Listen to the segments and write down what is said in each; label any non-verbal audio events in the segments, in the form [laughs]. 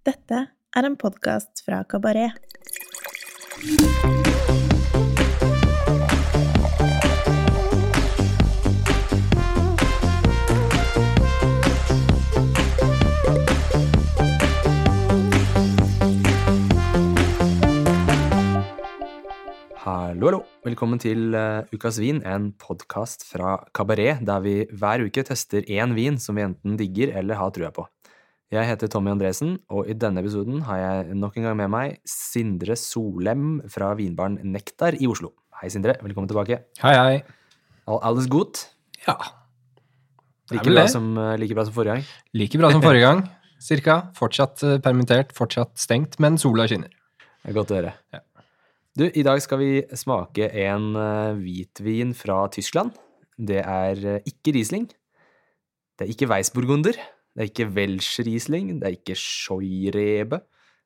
Dette er en podkast fra Kabaret. Hallo, hallo. Velkommen til uh, Ukas vin, en podkast fra Kabaret, der vi hver uke tester én vin som vi enten digger eller har trua på. Jeg heter Tommy Andresen, og i denne episoden har jeg nok en gang med meg Sindre Solem fra vinbaren Nektar i Oslo. Hei, Sindre. Velkommen tilbake. Hei, hei. Alles godt? Ja. Like bra, som, eh, like bra som forrige gang? Like bra som [laughs] forrige gang, cirka. Fortsatt eh, permittert, fortsatt stengt, men sola skinner. Det er godt å høre. Ja. Du, i dag skal vi smake en eh, hvitvin fra Tyskland. Det er ikke Riesling. Det er ikke Weissburgunder. Det er ikke Welsch Riesling. Det er ikke Scheurebe.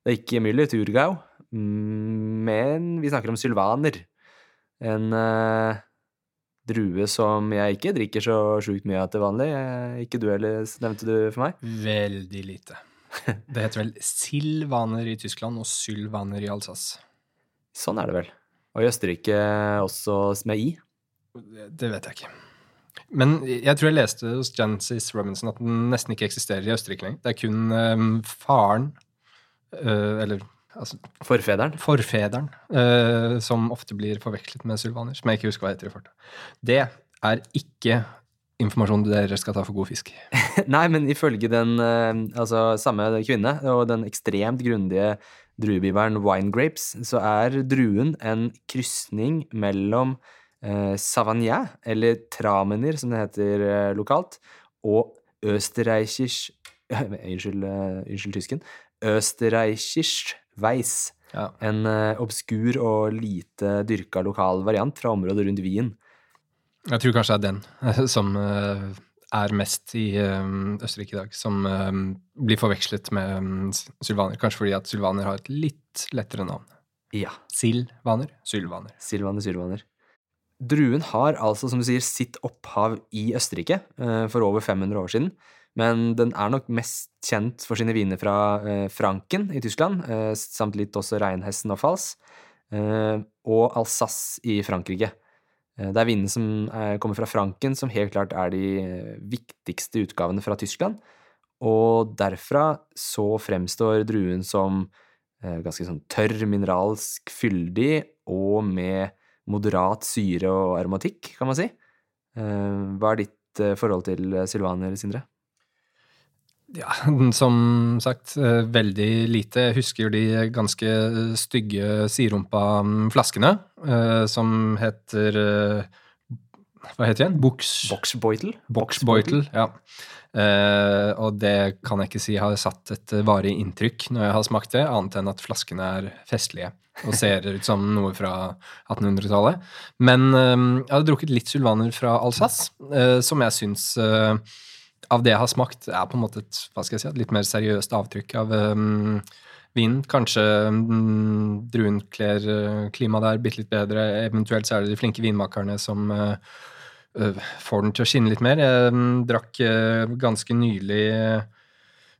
Det er ikke Müller Thurgau. Mm, Men vi snakker om sylvaner. En eh, drue som jeg ikke drikker så sjukt mye av til vanlig. Eh, Ikke du heller, nevnte du for meg? Veldig lite. Det heter vel silvaner i Tyskland og sylvaner i Alsace. Sånn er det vel. Og i Østerrike også med i. Det vet jeg ikke. Men jeg tror jeg leste hos Jancis Robinson at den nesten ikke eksisterer i Østerrike lenger. Det er kun um, faren, uh, eller altså Forfederen. forfederen, Uh, som ofte blir forvekslet med sylvaner, som jeg ikke husker hva heter i farta. Det er ikke informasjon dere skal ta for god fisk. [laughs] Nei, men ifølge den uh, altså samme kvinne og den ekstremt grundige druebibelen Wine Grapes, så er druen en krysning mellom eh, Savagnin, eller Tramener som det heter eh, lokalt, og Österreichisch [laughs] Unnskyld, eh, unnskyld tysken. Österreichisch Weiss. Ja. En eh, obskur og lite dyrka lokal variant fra området rundt Wien. Jeg tror kanskje det er den [laughs] som er mest i Østerrike i dag, som blir forvekslet med mm, sylvaner. Kanskje fordi at sylvaner har et litt lettere navn. Ja. Silvaner, sylvaner. Silvaner, Sylvaner. Druen har altså, som du sier, sitt opphav i Østerrike eh, for over 500 år siden. Men den er nok mest kjent for sine viner fra eh, Franken i Tyskland, eh, samt litt også Reinhessen og Fals, og Alsace i Frankrike. Det er vinene som kommer fra Franken, som helt klart er de viktigste utgavene fra Tyskland. Og derfra så fremstår druen som ganske sånn tørr, mineralsk, fyldig og med moderat syre og aromatikk, kan man si. Eh, Hva er ditt eh, forhold til silvaner, Sylvaner, Sindre? Ja, [laughs] som sagt, eh, veldig lite. Jeg husker jo de ganske stygge siderumpa mm, flaskene, eh, som heter eh, Hva heter det igjen? Buks... Boxboitel? Boxboitel, ja. Eh, og det kan jeg ikke si har satt et varig inntrykk når jeg har smakt det, annet enn at flaskene er festlige og ser ut som noe fra 1800-tallet. Men eh, jeg hadde drukket litt sylvaner fra Alsace, eh, som jeg syns eh, av det jeg har smakt, er på en måte et hva skal jeg si, et litt mer seriøst avtrykk av um, vinen. Kanskje druen kler uh, klimaet der bitte litt bedre. Eventuelt så er det de flinke vinmakerne som uh, får den til å skinne litt mer. Jeg um, drakk ganske nylig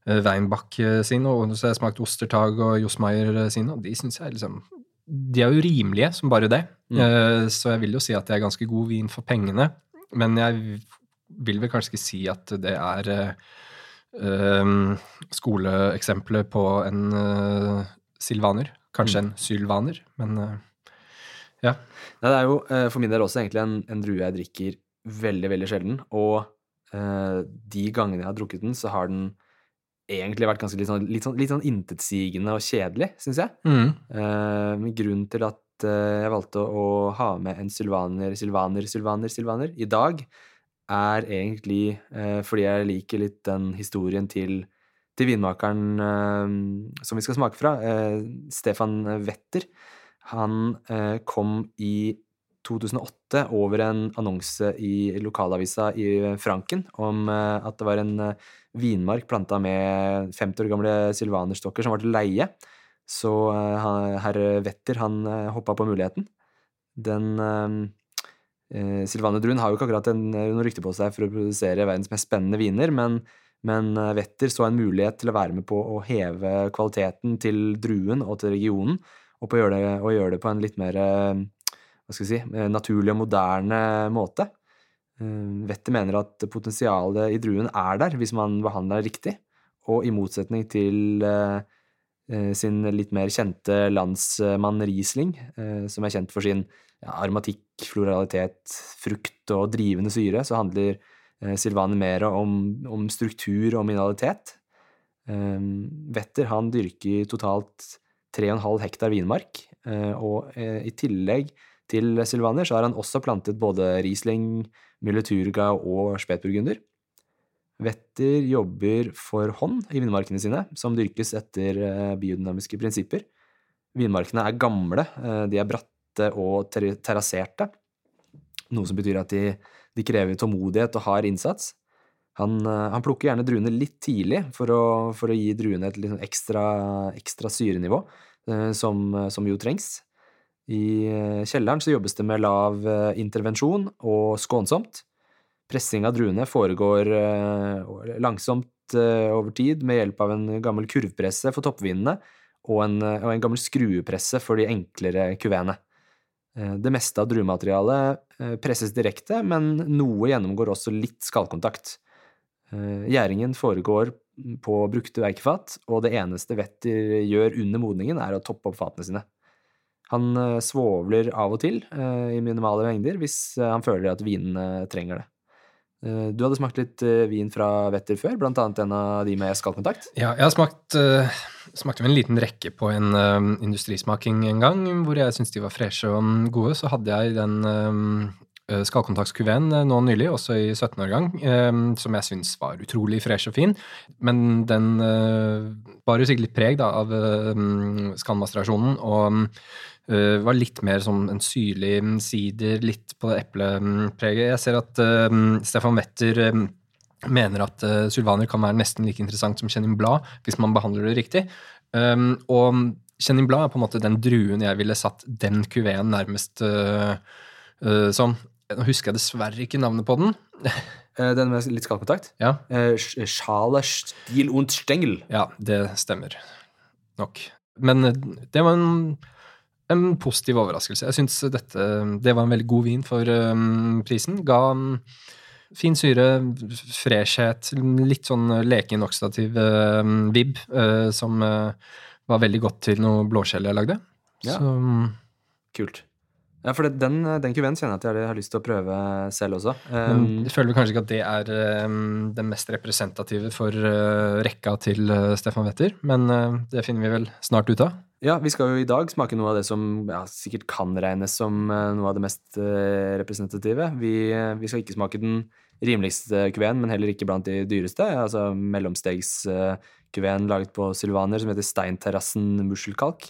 Weinbach uh, sin, og så har jeg smakt Ostertag og Josmeier sin, og de syns jeg liksom De er jo rimelige som bare det, Mm. Så jeg vil jo si at det er ganske god vin for pengene. Men jeg vil vel kanskje ikke si at det er um, skoleeksempelet på en uh, silvaner. Kanskje en sylvaner, men uh, ja. Nei, det er jo eh, for min del også egentlig en, en drue jeg drikker veldig, veldig sjelden. Og eh, de gangene jeg har drukket den, så har den egentlig vært ganske litt sånn, litt sånn, litt sånn intetsigende og kjedelig, syns jeg. Mm. Uh, grunnen til at eh, jeg valgte å ha med en sylvaner, sylvaner, sylvaner, sylvaner i dag, er egentlig uh, fordi jeg liker litt den historien til, til vinmakeren som vi skal smake fra, Stefan Wetter. Han kom i 2008 over en annonse i lokalavisa i Franken om eh, at det var en eh, vinmark planta med 50 år gamle sylvanerstokker som var til leie. Så eh, herr Wetter han hoppa på muligheten. Den eh, Silvane Druen har jo ikke akkurat noe rykte på seg for å produsere verdens mest spennende viner, men men Wetter så en mulighet til å være med på å heve kvaliteten til druen og til regionen, og, på å gjøre det, og gjøre det på en litt mer hva skal vi si, eh, naturlig og moderne måte. Vettet mener at potensialet i druen er der hvis man behandler det riktig, og i motsetning til eh, eh, sin litt mer kjente landsmann Riesling, eh, som er kjent for sin aromatikk, floralitet, frukt og drivende syre, så handler Silvane mer om, om struktur og mineralitet. Eh, Wetter han dyrker totalt 3,5 hektar vinmark, eh, og eh, i tillegg til Silvaner så har han også plantet både Riesling, Milleturga og Spetburgunder. Wetter jobber for hånd i vinmarkene sine, som dyrkes etter eh, biodynamiske prinsipper. Vinmarkene er gamle, eh, de er bratte og ter terrasserte, noe som betyr at de, de krever tålmodighet og hard innsats. Han, eh, han plukker gjerne druene litt tidlig for å, for å gi druene et sånn ekstra, ekstra syrenivå, som, som jo trengs. I kjelleren så jobbes det med lav intervensjon og skånsomt. Pressing av druene foregår langsomt over tid med hjelp av en gammel kurvpresse for toppvinene og en, og en gammel skruepresse for de enklere kuveene. Det meste av druematerialet presses direkte, men noe gjennomgår også litt skallkontakt. Gjæringen foregår på brukte verkefat, og det eneste Wetter gjør under modningen, er å toppe opp fatene sine. Han svovler av og til i minimale mengder hvis han føler at vinene trenger det. Du hadde smakt litt vin fra Wetter før, blant annet en av de med skallkontakt? Ja, jeg har smakt, uh, smakte en liten rekke på en uh, industrismaking en gang, hvor jeg syntes de var freshe og gode. Så hadde jeg den uh, skallkontaktskuveen nå nylig, også i 17-årgang, som jeg syns var utrolig fresh og fin. Men den bar jo sikkert litt preg da, av skallmasterasjonen. og Uh, var litt mer som en syrlig sider, litt på det eplepreget. Jeg ser at uh, Stefan Wetter uh, mener at uh, sylvaner kan være nesten like interessant som Chenin Blad hvis man behandler det riktig. Um, og Chenin Blad er på en måte den druen jeg ville satt den kuveen nærmest som. Nå husker jeg dessverre ikke navnet på den. [laughs] Den med litt skallkontakt? Ja. Schaler Stil und Stengel. Ja, det stemmer nok. Men det var en en positiv overraskelse. Jeg syns dette det var en veldig god vin for um, prisen. Ga um, fin syre, freshhet, litt sånn leken oksidativ uh, vib, uh, som uh, var veldig godt til noe blåskjell jeg lagde. Ja. Så, Kult. Ja, for det, den, den kjenner jeg at jeg har lyst til å prøve selv også. men Um, jeg føler vel kanskje ikke at det er um, den mest representative for uh, rekka til uh, Stefan Wetter, men uh, det finner vi vel snart ut av. ja, vi skal jo i dag smake noe av det som ja, sikkert kan regnes som eh, noe av det mest eh, representative. Vi, eh, vi skal ikke smake den rimeligste kuveen, men heller ikke blant de dyreste. Altså mellomstegskuveen laget på Sylvaner som heter Steinterrassen muskelkalk.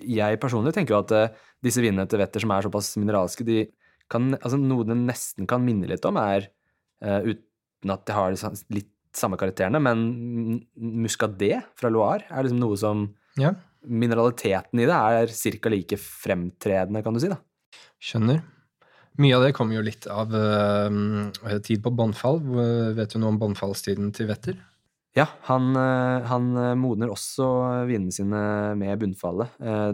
Jeg personlig tenker jo at disse vinene til Wetter som er såpass mineralske, de kan, altså noe den nesten kan minne litt om, er uh, uten at de har litt samme karakterene, men muscadet fra Loire er liksom noe som Ja, Mineraliteten i det er ca. like fremtredende, kan du si. da. skjønner. Mye av det kommer jo litt av uh, tid på bånnfall. Vet du noe om bånnfallstiden til Wetter? Ja, han, eh, han modner også vinene sine med bunnfallet. Uh,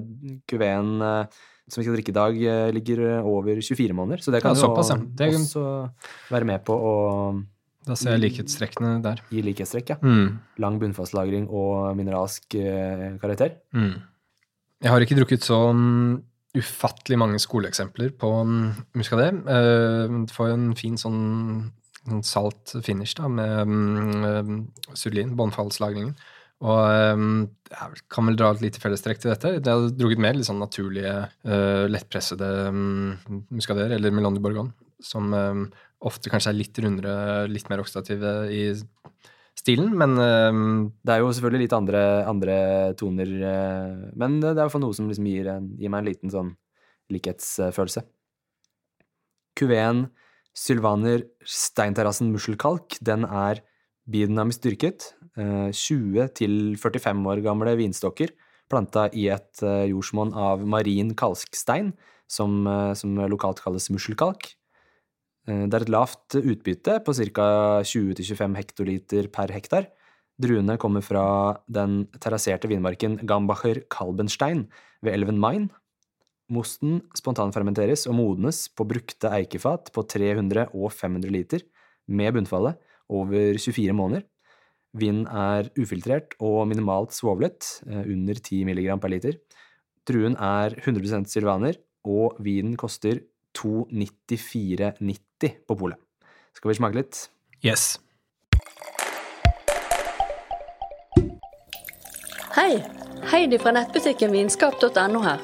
Kuveen eh, som vi skal drikke i dag, eh, ligger over 24 måneder, så det kan Ja, jo såpass, ja. Det er- også være med på å Da ser jeg likhetstrekkene der. gi likhetstrekk. Ja. Mm. Lang bunnfallslagring og mineralsk eh, karakter. Mm. Jeg har ikke drukket så mm, ufattelig mange skoleeksempler på muskadé. Du Uh, får en fin sånn, sånn salt finish da, med mm, surlin, bånnfallslagringen. Og um, jeg kan vel dra et lite fellestrekk til dette. Jeg har drukket mer litt sånn naturlige, uh, lettpressede um, muskader, eller Melandi Borgon, som um, ofte kanskje er litt rundere, litt mer oksidative i stilen, men Det er jo selvfølgelig litt andre, andre toner, eh, men det er iallfall noe som liksom gir, en, gir meg en liten sånn likhetsfølelse. Kuveen Sylvaner Steinterrassen muskelkalk, den er biodynamisk dyrket. Eh, 20 til 45 år gamle vinstokker planta i et eh, jordsmonn av marin kalkstein, som, eh, som lokalt kalles muskelkalk. Eh, Det er et lavt utbytte på ca. 20-25 hektoliter per hektar. Druene kommer fra den terrasserte vinmarken Gambacher Kalbenstein ved elven Main. Mosten spontanfermenteres og modnes på brukte eikefat på 300 og 500 liter med bunnfallet over 24 måneder. Vinen er ufiltrert og minimalt svovlet, eh, under 10 mg per liter. Druen er 100% silvaner, og vinen koster 294,90 på polet. Skal vi smake litt? Yes. Hei! Heidi fra nettbutikken vinskap.no her.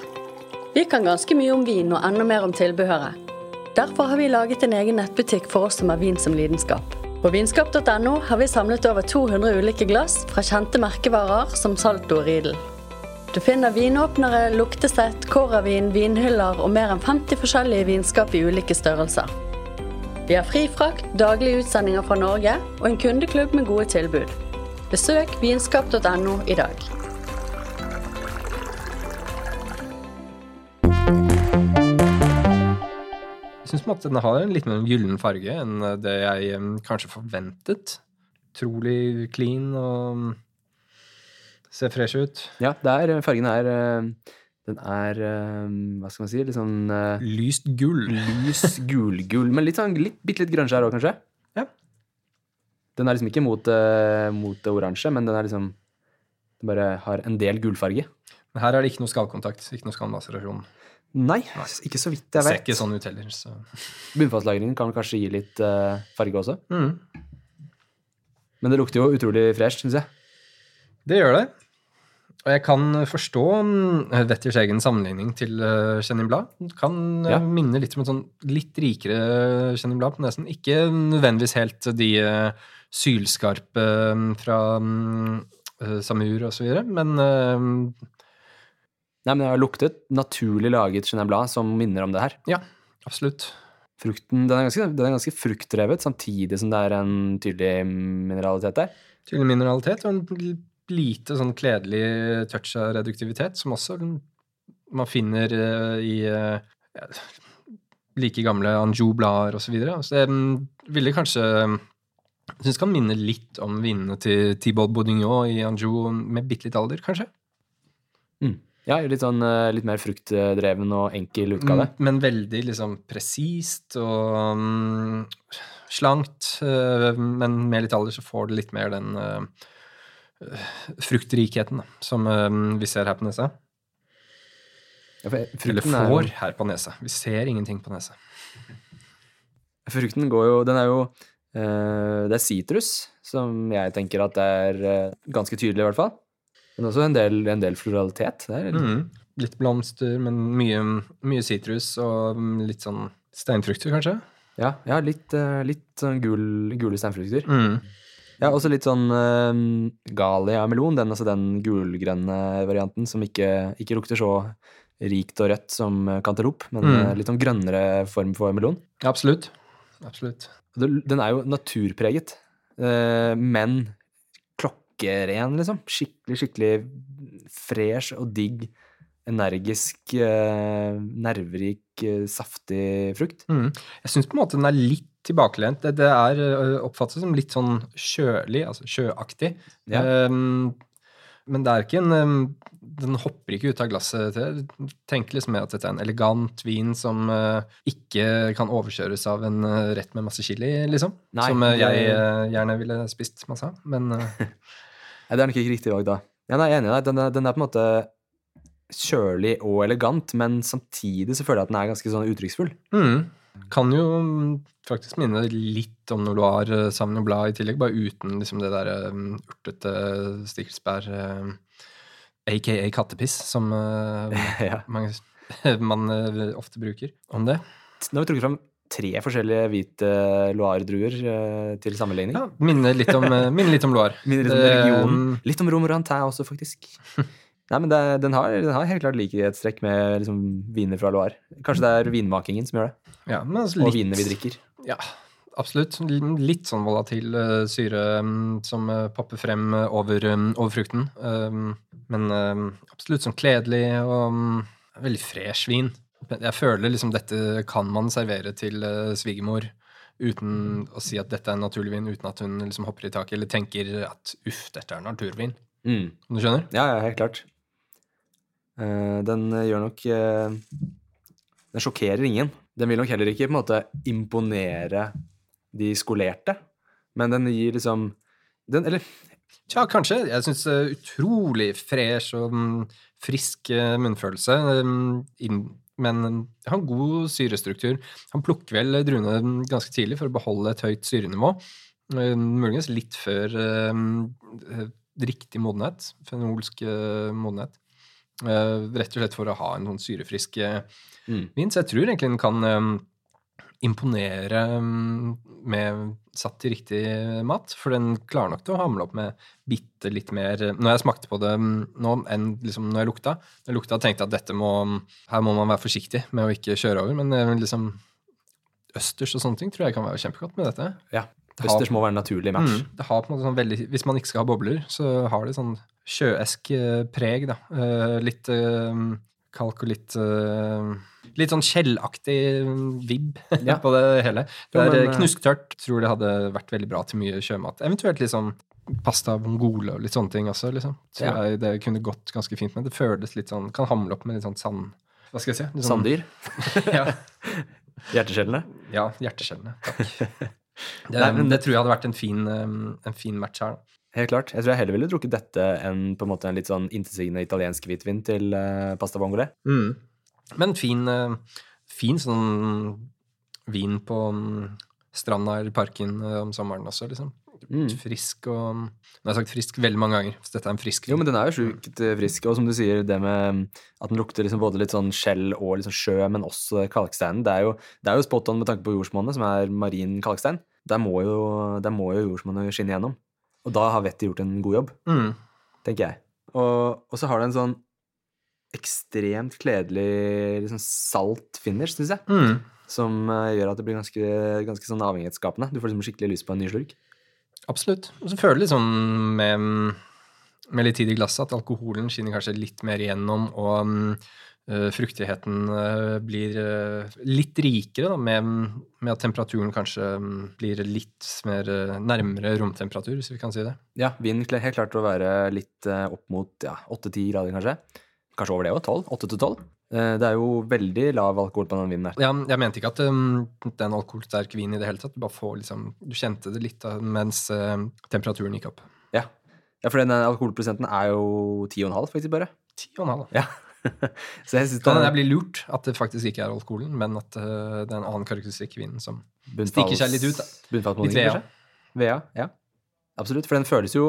Vi kan ganske mye om vin og enda mer om tilbehøret. Derfor har vi laget en egen nettbutikk for oss som har vin som lidenskap. På vinskap.no har vi samlet over 200 ulike glass fra kjente merkevarer som Salto og Riedel. Du finner vinåpnere, luktesett, kåravin, vinhyller og mer enn 50 forskjellige vinskap i ulike størrelser. Vi har fri frakt, daglige utsendinger fra Norge og en kundeklubb med gode tilbud. Besøk vinskap.no i dag. Syns på den har en litt mer gyllen farge enn det jeg kanskje forventet. Utrolig clean og mm, ser fresh ut. Ja, det er, fargen er eh, Den er, eh, hva skal man si, litt sånn eh, Lyst gull. lys gulgull, men litt sånn, litt, bitte litt grønnsjær òg, kanskje? Ja. Den er liksom ikke mot, eh, mot oransje, men den er liksom Den bare har en del gullfarge. Men her er det ikke noe skallkontakt, ikke noe skallmaserasjon. Nei, ikke så vidt jeg vet. Ser ikke sånn ut heller. Så. Bunnfastlagringen kan kanskje gi litt uh, farge også. Mm. Men det lukter jo utrolig fresh, syns jeg. Det gjør det. Og jeg kan forstå Wetters egen sammenligning til uh, Chenin Blad. Kan eh, Ja. minne litt om et sånn litt rikere Chenin Blad på nesen. Ikke nødvendigvis helt de uh, sylskarpe fra um, eh, Samur og så videre, men eh, Nei, men jeg har luktet naturlig laget Blanc som minner om det her. ja, absolutt. Frukten den er, ganske, den er ganske fruktdrevet, samtidig som det er en tydelig mineralitet der. Tydelig mineralitet og en lite sånn kledelig touch av reduktivitet, som også man finner eh, i eh, ja, like gamle Anjou-blader osv. Så, videre. så det mm, ville kanskje Jeg syns kan minne litt om vinene til Thibaut Bourdignon i Anjou med bitte litt alder, kanskje. Ja, litt sånn eh, litt mer fruktdreven og enkel utgave. Men, Men veldig liksom presist og um, slankt. Uh, men med litt alder så får det litt mer den uh, fruktrikheten da, som uh, vi ser her på nesa. Ja, Eller frukten, er får jo, her på nesa. Vi ser ingenting på nesa. frukten går jo Den er jo Det er sitrus, som jeg tenker at det er ganske tydelig, i hvert fall. Men også en del, en del floralitet. der. er, Mm. Litt blomster, men mye, sitrus og litt sånn steinfrukter, kanskje. ja, ja, litt, eh, litt sånn gul, gule steinfrukter. Mm. Ja, også litt sånn uh, Galia melon, den, altså den gulgrønne varianten som ikke, ikke lukter så rikt og rødt som eh, men Mm. litt sånn grønnere form for melon. Absolutt. Absolutt. Den er jo naturpreget, eh, klokkeren, liksom. Skikkelig, skikkelig fresh og digg, energisk, eh, nerverik, eh, saftig frukt. Mm. Jeg syns på en måte den er litt tilbakelent. Det, det er ø, oppfattet som litt sånn kjølig, altså sjøaktig. Ja. Um, men det er ikke en ehm, Den hopper ikke ut av glasset til. Tenk liksom at dette er en elegant vin som ikke kan overkjøres av en rett med masse chili, liksom. Nei, som jeg gjerne ville spist masse av. Men [laughs] det er nok ikke riktig valg, da. Ja, nei, jeg er enig i deg. Den, er- den er på en måte kjølig og elegant, men samtidig så føler jeg at den er ganske sånn uttrykksfull. mm, kan jo mm, faktisk minne litt om Noloir sammen og Blad i tillegg, bare uten liksom det der um, urtete stikkelsbær, uh, aka kattepiss, som uh, [laughs] ja. mange, [laughs] man uh, ofte bruker om det. Nå har vi trukket fram tre forskjellige hvite Loire-druer eh, til sammenligning. Ja, minner litt om, uh, minner litt om Loire. [laughs] Minner litt om regionen. um, Litt om Romorantin også, faktisk. [laughs] Nei, men det, den, har, den har helt klart likhetstrekk med liksom, viner fra Loire. Kanskje det er vinmakingen som gjør det, Ja, men altså og litt, vinene vi drikker. Ja, absolutt. Litt sånn volatil uh, syre um, som uh, popper frem uh, over, um, over frukten. Um, men absolutt sånn kledelig og um, veldig fresh vin. Men Jeg føler liksom dette kan man servere til uh, svigermor uten å si at dette er en naturlig uten at hun liksom hopper i taket eller tenker at uff, dette er naturvin. Mm. Du skjønner? Ja, ja, helt klart. Uh, den eh, gjør nok uh, Den sjokkerer ingen. Den vil nok heller ikke på en måte imponere de skolerte, men den gir liksom den, Eller Tja, kanskje. Jeg syns utrolig fresh og mm, frisk munnfølelse. Men har god syrestruktur. Han plukker vel druene ganske tidlig for å beholde et høyt syrenivå. Eh, Muligens litt før eh, riktig modenhet. Fenolsk eh, modenhet. Eh, Rett og slett for å ha en sånn syrefrisk eh, Mm. vin. Så jeg tror egentlig den kan eh, imponere mm, med satt i riktig mat. For den klarer nok til å hamle opp med bitte litt mer Når jeg smakte på det mm, nå, enn liksom når jeg lukta. Når jeg lukta tenkte at dette må Her må man være forsiktig med å ikke kjøre over. Men eh, liksom østers og sånne ting tror jeg kan være kjempegodt med dette. Ja. Østers må være en naturlig match. Mm, det har på en måte sånn veldig Hvis man ikke skal ha bobler, så har det sånn sjøesk eh, preg, da. Eh, litt eh, kalk og litt sånn skjellaktig vibb [laughs] Ja. på det hele. Det er eh, eh, knusktørt. Tror det hadde vært veldig bra til mye sjømat. Eventuelt litt sånn pasta bongole og litt sånne ting også, liksom. Så Ja. jeg det kunne gått ganske fint med. Det føles litt sånn Kan hamle opp med litt sånn sand... Hva skal jeg si? Sånn- Sanddyr. [laughs] ja, Hjerteskjellene. ja, hjerteskjellene. Takk. [laughs] Det, Nei, men- det tror jeg hadde vært en fin, en fin match her. da. Helt klart. Jeg tror jeg heller ville drukket dette enn på en måte en litt sånn intetsigende italiensk hvitvin til uh, pasta vongole. Men fin, uh, fin sånn vin på um, stranda eller parken uh, om sommeren også, liksom. Mm. Frisk og Nå har jeg sagt frisk veldig mange ganger, så dette er en frisk Jo, men den er jo sjukt frisk. Og som du sier, det med at den lukter liksom både litt sånn skjell og sånn sjø, men også kalksteinen. Det er jo, det er jo spot on med tanke på jordsmonnet, som er marin kalkstein. Der må jo, der må jo jordsmonnet skinne igjennom. Og da har vettet gjort en god jobb, Mm. tenker jeg. Og, og så har det en sånn ekstremt kledelig liksom salt finish, syns jeg. Mm. Som uh, gjør at det blir ganske, ganske sånn avhengighetsskapende. Du får liksom skikkelig lyst på en ny slurk. Absolutt. Og så føler jeg liksom med, med litt tid i glasset at alkoholen skinner kanskje litt mer igjennom, og mm, fruktigheten eh, blir eh, litt rikere, da, med, med at temperaturen kanskje mm, blir litt mer eh, nærmere romtemperatur, hvis vi kan si det. Ja, vinen helt klart til å være litt eh, opp mot ja, 8-10 grader, kanskje. Kanskje over det òg. 12? 8-12. Eh, Det er jo veldig lav alkohol på den vinen her. Ja, jeg mente ikke at um, det er en alkoholsterk vin i det hele tatt. Du bare får liksom, du kjente det litt mens eh, temperaturen gikk opp. Ja, ja for den eh, alkoholprosenten er jo 10,5 faktisk bare. 10,5. Ja. [laughs] Så jeg synes Kan hende det blir lurt at det faktisk ikke er alkoholen, men at eh, det er en annen karakteristikk i vinen som bunnfalls- stikker seg litt ut, da. Litt VA. vea. Ja. Absolutt, for den føles jo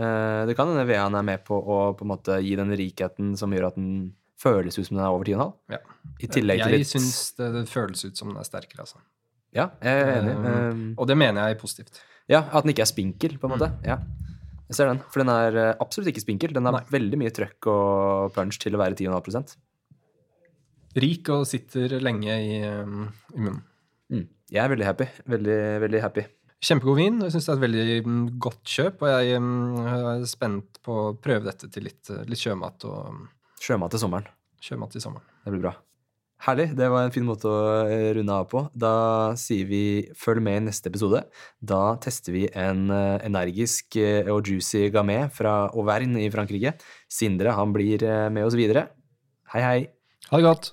eh, Det kan hende VA-en er med på å på en måte gi den rikheten som gjør at den føles ut som den er over 10,5. Ja. I tillegg til Jeg litt syns det, det føles ut som den er sterkere, altså. Ja, jeg er enig. Um, Og det mener jeg er positivt. Ja, at den ikke er spinkel, på en måte. Ja, jeg ser den. For den er eh, absolutt ikke spinkel. Den har Nei. veldig mye trøkk og punch til å være 10,5% Rik og sitter lenge i, um, i munnen. mm. Jeg er veldig happy. Veldig, veldig happy. Kjempegod vin. Jeg syns det er et veldig mm, godt kjøp, og jeg mm, er spent på å prøve dette til litt, eh, litt sjømat og mm, Sjømat til sommeren. sjømat i sommeren. Det blir bra. Herlig. Det var en fin måte å eh, runde av på. Da sier vi følg med i neste episode. Da tester vi en eh, energisk eh, og juicy gamet fra Auvergne i Frankrike. Sindre han blir med oss videre. Hei, hei. Ha det godt.